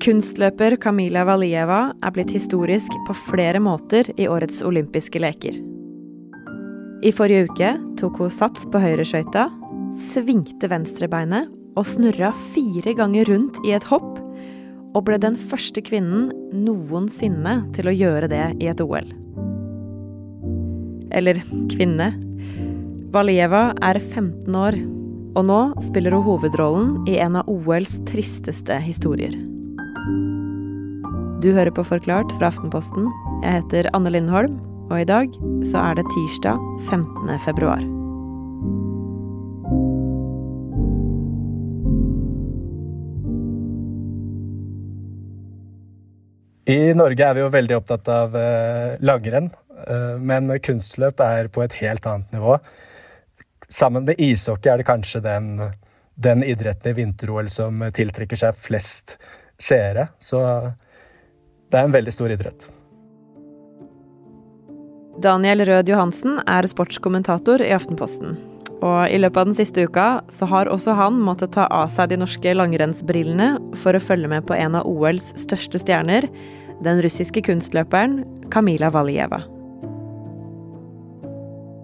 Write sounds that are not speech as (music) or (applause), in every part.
Kunstløper Kamila Valieva er blitt historisk på flere måter i årets olympiske leker. I forrige uke tok hun sats på høyreskøyta, svingte venstrebeinet og snurra fire ganger rundt i et hopp, og ble den første kvinnen noensinne til å gjøre det i et OL. Eller kvinne. Valieva er 15 år, og nå spiller hun hovedrollen i en av OLs tristeste historier. Du hører på Forklart fra Aftenposten. Jeg heter Anne Lindholm, og i dag så er det tirsdag 15. februar. I Norge er vi jo veldig opptatt av eh, langrenn, eh, men kunstløp er på et helt annet nivå. Sammen med ishockey er det kanskje den, den idretten i vinter-OL som tiltrekker seg flest seere. Så det er en veldig stor idrett. Daniel Rød Johansen er sportskommentator i Aftenposten. Og i løpet av den siste uka så har også han måttet ta av seg de norske langrennsbrillene for å følge med på en av OLs største stjerner, den russiske kunstløperen Kamila Valieva.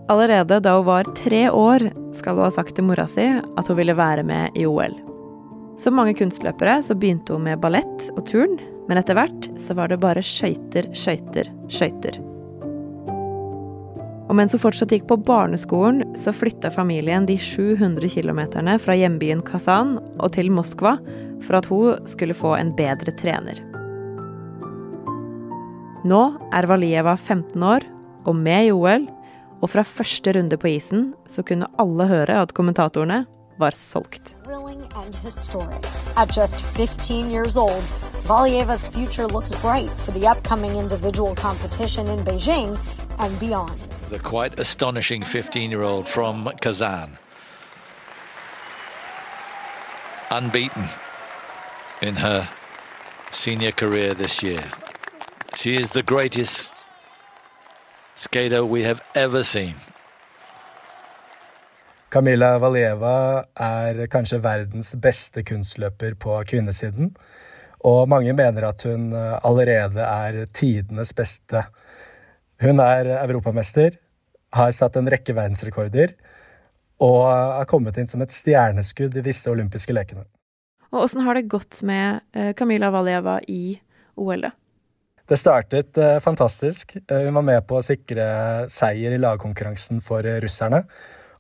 Allerede da hun var tre år, skal hun ha sagt til mora si at hun ville være med i OL. Som mange kunstløpere så begynte hun med ballett og turn, men etter hvert så var det bare skøyter, skøyter, skøyter. Og mens hun fortsatt gikk på barneskolen, så flytta familien de 700 kilometerne fra hjembyen Kazan og til Moskva for at hun skulle få en bedre trener. Nå er Valieva 15 år og med i OL, og fra første runde på isen så kunne alle høre at kommentatorene var solgt. At just 15 years old, Valieva's future looks bright for the upcoming individual competition in Beijing and beyond. The quite astonishing 15 year old from Kazan. Unbeaten in her senior career this year. She is the greatest skater we have ever seen. Kamila Valieva er kanskje verdens beste kunstløper på kvinnesiden. Og mange mener at hun eh, allerede er tidenes beste. Hun er europamester, har satt en rekke verdensrekorder og er kommet inn som et stjerneskudd i disse olympiske lekene. Og Åssen har det gått med Kamila Valjeva Valieva i OL? Det startet eh, fantastisk. Hun var med på å sikre seier i lagkonkurransen for russerne.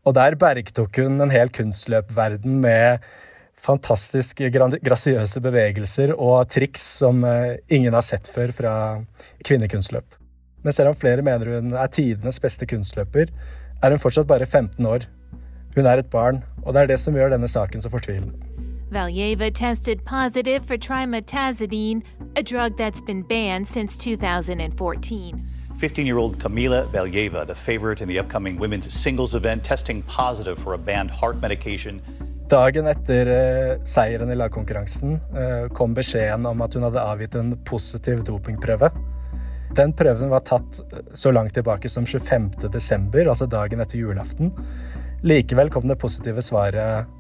Og der bergtok hun en hel kunstløpverden med fantastisk grasiøse bevegelser og triks som eh, ingen har sett før fra kvinnekunstløp. Men selv om flere mener hun er tidenes beste kunstløper, er hun fortsatt bare 15 år. Hun er et barn, og det er det som gjør denne saken så fortvilende. Valjeva tested positive for trimetazidine, a drug that's been banned since 2014. 15 year old Kamila Valjeva, the favorite in the upcoming women's singles event, testing positive for a banned heart medication. Dagen etter uh, seieren i lagkonkurransen uh, kom beskjeden om at hun hadde avgitt en positiv dopingprøve. Den prøven var tatt eh, så langt tilbake som 25.12., altså dagen etter julaften. Likevel kom det positive svaret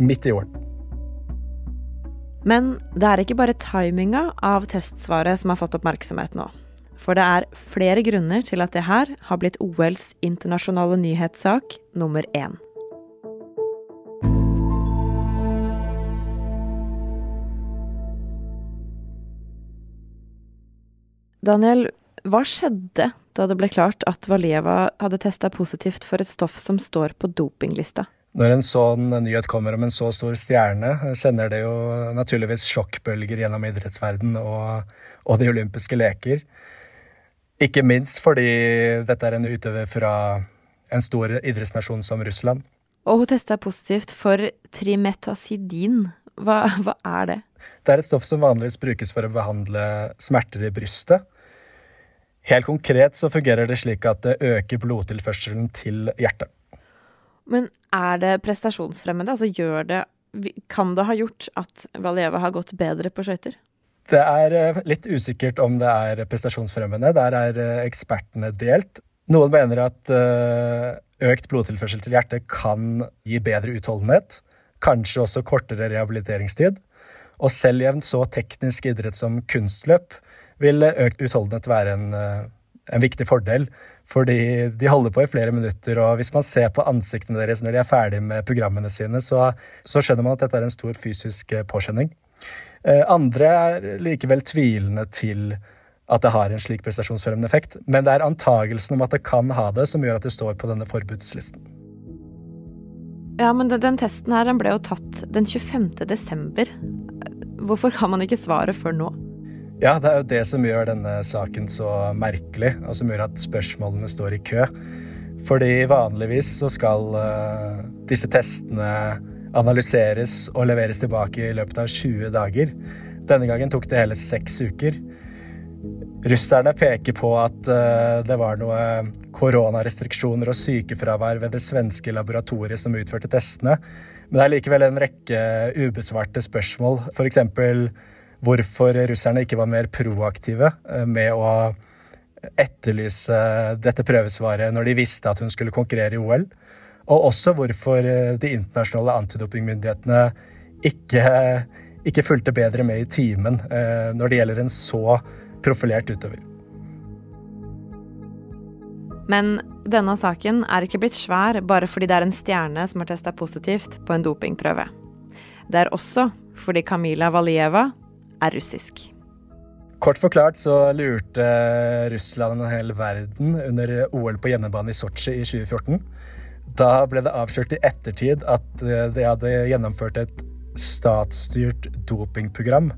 midt i jorden. Men det er ikke bare timinga av testsvaret som har fått oppmerksomhet nå. For det er flere grunner til at det her har blitt OLs internasjonale nyhetssak nummer én. Daniel, hva skjedde da det ble klart at Valieva hadde testa positivt for et stoff som står på dopinglista? Når en sånn nyhet kommer om en så stor stjerne, sender det jo naturligvis sjokkbølger gjennom idrettsverden og, og de olympiske leker. Ikke minst fordi dette er en utøver fra en stor idrettsnasjon som Russland. Og hun testa positivt for trimetasidin. Hva, hva, er det? Det er et stoff som vanligvis brukes for å behandle smerter i brystet. Helt konkret så fungerer det slik at det øker blodtilførselen til hjertet. Men er det prestasjonsfremmende? Altså gjør det Kan det ha gjort at Valieva har gått bedre på skøyter? Det er eh, litt usikkert om det er prestasjonsfremmende. Der er eh, ekspertene delt. Noen mener at eh, økt blodtilførsel til hjertet kan gi bedre utholdenhet. Kanskje også kortere rehabiliteringstid. Og selv i en så teknisk idrett som kunstløp vil økt utholdenhet være en, eh, en viktig fordel. Fordi de holder på i flere minutter, og hvis man ser på ansiktene deres når de er ferdig med programmene sine, så, så skjønner man at dette er en stor fysisk eh, påkjenning. Eh, andre er likevel tvilende til at det har en slik prestasjonsfremmende effekt, men det er antagelsen om at det kan ha det, som gjør at det står på denne forbudslisten. Ja, men den, den testen her den ble jo tatt den 25. desember. Hvorfor har man ikke svaret før nå? Ja, det er jo det som gjør denne saken så merkelig, og som gjør at spørsmålene står i kø. Fordi vanligvis så skal uh, disse testene analyseres og leveres tilbake i løpet av 20 dager. Denne gangen tok det hele seks uker. Russerne peker på at uh, det var noe koronarestriksjoner og sykefravær ved det svenske laboratoriet som utførte testene. Men det er likevel en rekke ubesvarte spørsmål. F.eks. hvorfor russerne ikke var mer proaktive uh, med å etterlyse dette prøvesvaret når de visste at hun skulle konkurrere i OL. Og også hvorfor uh, de internasjonale antidopingmyndighetene ikke, ikke fulgte bedre med i timen når det gjelder en så profilert utover. Men denne saken er ikke blitt svær bare fordi det er en stjerne som har testa positivt på en dopingprøve. Det er også fordi Kamila Valieva er russisk. Kort forklart så lurte Russland en hel verden under OL på hjemmebane i Sotsji i 2014. Da ble det avslørt i ettertid at de hadde gjennomført et statsstyrt dopingprogram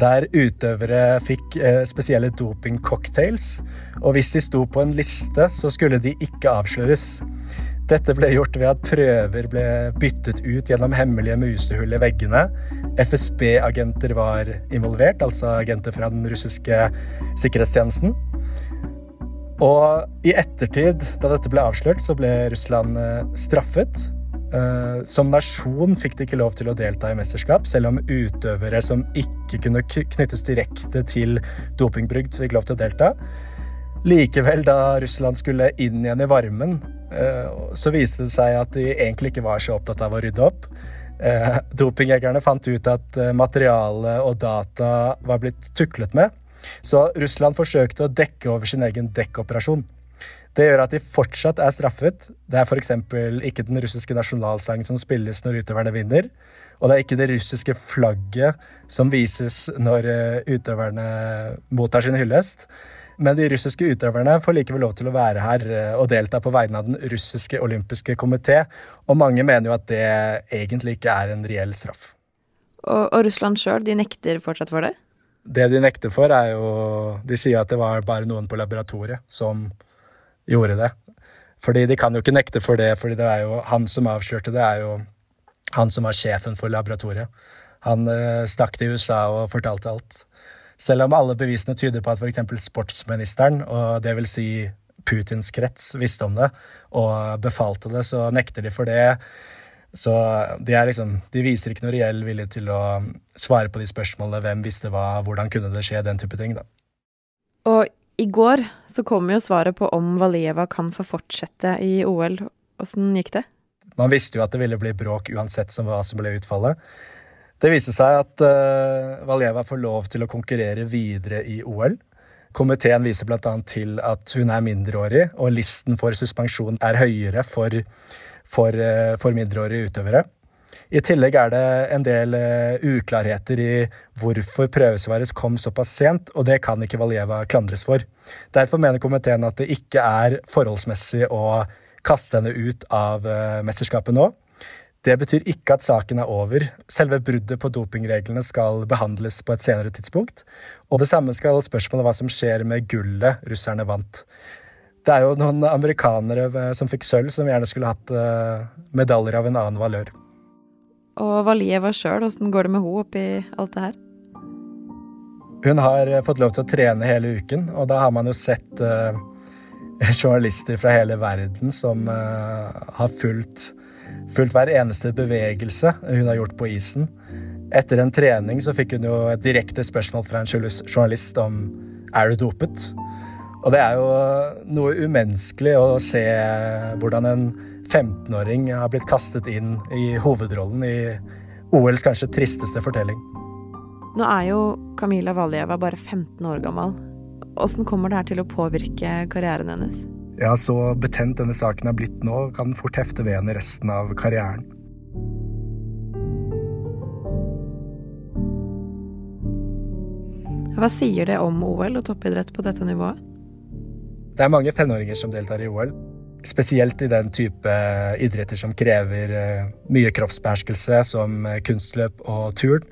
der utøvere fikk eh, spesielle dopingcocktails. Og hvis de sto på en liste, så skulle de ikke avsløres. Dette ble gjort ved at prøver ble byttet ut gjennom hemmelige musehull i veggene. FSB-agenter var involvert, altså agenter fra den russiske sikkerhetstjenesten. Og i ettertid, da dette ble avslørt, så ble Russland eh, straffet. Uh, som nasjon fikk de ikke lov til å delta i mesterskap, selv om utøvere som ikke kunne knyttes direkte til dopingbrygd, fikk lov til å delta. Likevel, da Russland skulle inn igjen i varmen, uh, så viste det seg at de egentlig ikke var så opptatt av å rydde opp. Uh, dopingjegerne fant ut at materiale og data var blitt tuklet med, så Russland forsøkte å dekke over sin egen dekkoperasjon. Det gjør at de fortsatt er straffet. Det er f.eks. ikke den russiske nasjonalsangen som spilles når utøverne vinner. Og det er ikke det russiske flagget som vises når eh, utøverne mottar sin hyllest. Men de russiske utøverne får likevel lov til å være her eh, og delta på vegne av den russiske olympiske komité. Og mange mener jo at det egentlig ikke er en reell straff. Og, og Russland sjøl, de nekter fortsatt for det? Det de nekter for, er jo De sier at det var bare noen på laboratoriet som gjorde det. Fordi de kan jo ikke nekte for det, fordi det er jo han som avslørte det, er jo han som var sjefen for laboratoriet. Han uh, stakk til USA og fortalte alt. Selv om alle bevisene tyder på at f.eks. sportsministeren, og det vil si Putins krets, visste om det og befalte det, så nekter de for det. Så de, liksom, de viser ikke noe reell vilje til å svare på de spørsmålene. Hvem visste hva, hvordan kunne det skje, den type ting. da. Og i går så kom jo svaret på om Valieva kan få fortsette i OL. Åssen gikk det? Man visste jo at det ville bli bråk uansett som hva som ble utfallet. Det viste seg at uh, Valieva får lov til å konkurrere videre i OL. Komiteen viser bl.a. til at hun er mindreårig, og listen for suspensjon er høyere for, for, uh, for mindreårige utøvere. I tillegg er det en del uh, uklarheter i hvorfor prøvesvaret kom såpass sent, og det kan ikke Valjeva klandres for. Derfor mener komiteen at det ikke er forholdsmessig å kaste henne ut av uh, mesterskapet nå. Det betyr ikke at saken er over. Selve bruddet på dopingreglene skal behandles på et senere tidspunkt. Og det samme skal spørsmålet hva som skjer med gullet russerne vant. Det er jo noen amerikanere eh, som fikk sølv, som gjerne skulle hatt medaljer av en annen valør. Og Valieva sjøl, åssen går det med henne oppi alt det her? Hun har eh, fått lov til å trene hele uken, og da har man jo sett uh, (laughs) journalister fra hele verden som uh, har fulgt, fulgt, hver eneste bevegelse hun har gjort på isen. Etter en trening så fikk hun jo et direkte spørsmål fra en journalist om er du dopet. Og det er jo noe umenneskelig å se hvordan en 15-åring har blitt kastet inn i hovedrollen i OLs kanskje tristeste fortelling. Nå er jo Kamila Valjeva bare 15 år gammel. Åssen kommer det her til å påvirke karrieren hennes? Ja, så betent denne saken er blitt nå, kan den fort hefte ved henne resten av karrieren. Hva sier det om OL og toppidrett på dette nivået? Det er mange tenåringer som deltar i OL. Spesielt i den type idretter som krever eh, mye kroppsbeherskelse, som kunstløp og turn.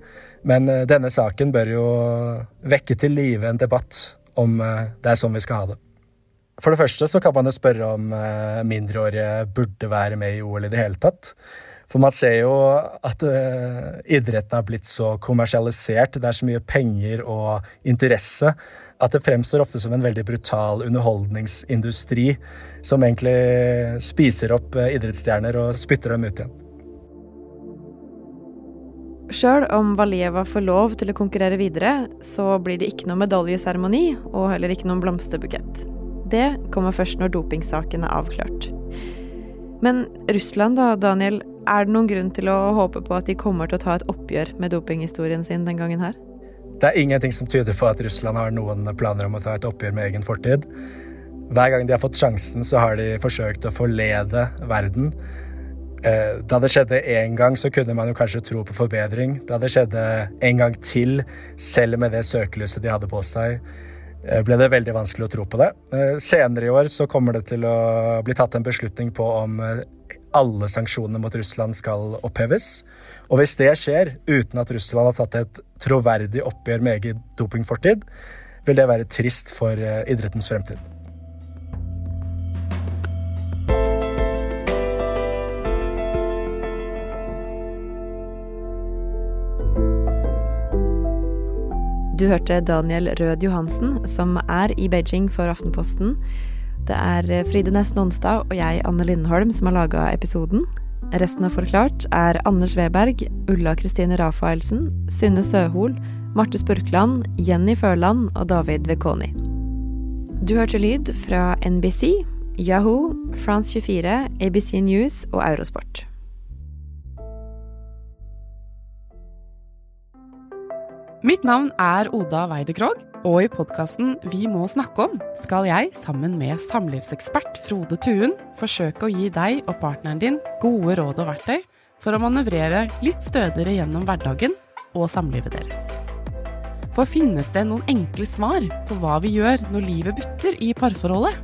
Men eh, denne saken bør jo vekke til live en debatt om eh, det er sånn vi skal ha det. For det første så kan man jo spørre om mindreårige burde være med i OL i det hele tatt. For man ser jo at idretten har blitt så kommersialisert, det er så mye penger og interesse, at det fremstår ofte som en veldig brutal underholdningsindustri som egentlig spiser opp uh, idrettsstjerner og spytter dem ut igjen. Sjøl om Valieva får lov til å konkurrere videre, så blir det ikke noe medaljeseremoni og heller ikke noen blomsterbukett. Det kommer først når dopingsaken er avklart. Men Russland da, Daniel, er det noen grunn til å håpe på at de kommer til å ta et oppgjør med dopinghistorien sin den gangen her? Det er ingenting som tyder på at Russland har noen planer om å ta et oppgjør med egen fortid. Hver gang de har fått sjansen, så har de forsøkt å forlede verden. Eh, da det skjedde én gang, så kunne man jo kanskje tro på forbedring. Da det skjedde en gang til, selv med det søkelyset de hadde på seg, eh, ble det veldig vanskelig å tro på det. Eh, senere i år så kommer det til å bli tatt en beslutning på om alle sanksjonene mot Russland skal oppheves. Og hvis det skjer uten at Russland har tatt et troverdig oppgjør med egen dopingfortid, vil det være trist for eh, idrettens fremtid. Du hørte Daniel Rød Johansen, som er i Beijing for Aftenposten. Det er eh, Fride Næss Nonstad og jeg, Anne Lindholm, som har laga episoden. Resten av Forklart er Anders Weberg, Ulla Kristine Rafaelsen, Synne Søhol, Marte Spurkland, Jenny Førland og David Vekoni. Du hørte lyd fra NBC, Yahoo, France 24, ABC News og Eurosport. Mitt navn er Oda Weide Krogh, og i podkasten Vi må snakke om skal jeg, sammen med samlivsekspert Frode Tuen, forsøke å gi deg og partneren din gode råd og verktøy for å manøvrere litt stødigere gjennom hverdagen og samlivet deres. For finnes det noen enkle svar på hva vi gjør når livet butter i parforholdet?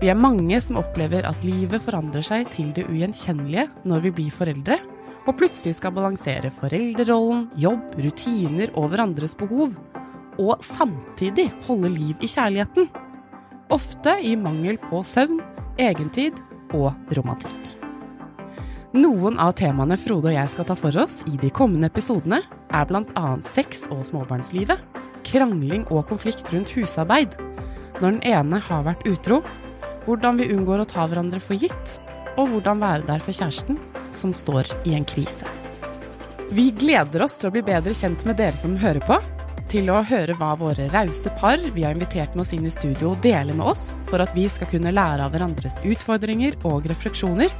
Vi er mange som opplever at livet forandrer seg til det ugjenkjennelige når vi blir foreldre og plutselig skal balansere foreldrerollen, jobb, rutiner og hverandres behov, og samtidig holde liv i kjærligheten. Ofte i mangel på søvn, egentid og romantikk. Noen av temaene Frode og jeg skal ta for oss i de kommende episodene, er bl.a. sex og småbarnslivet, krangling og konflikt rundt husarbeid, når den ene har vært utro, hvordan vi unngår å ta hverandre for gitt, og hvordan være der for kjæresten som står i en krise. Vi gleder oss til å bli bedre kjent med dere som hører på. Til å høre hva våre rause par vi har invitert med oss inn i studio, deler med oss, for at vi skal kunne lære av hverandres utfordringer og refleksjoner.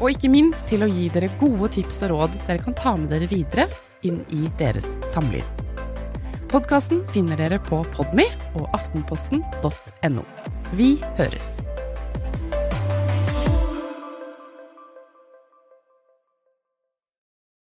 Og ikke minst til å gi dere gode tips og råd dere kan ta med dere videre inn i deres samliv. Podkasten finner dere på Podme og aftenposten.no. Vi høres!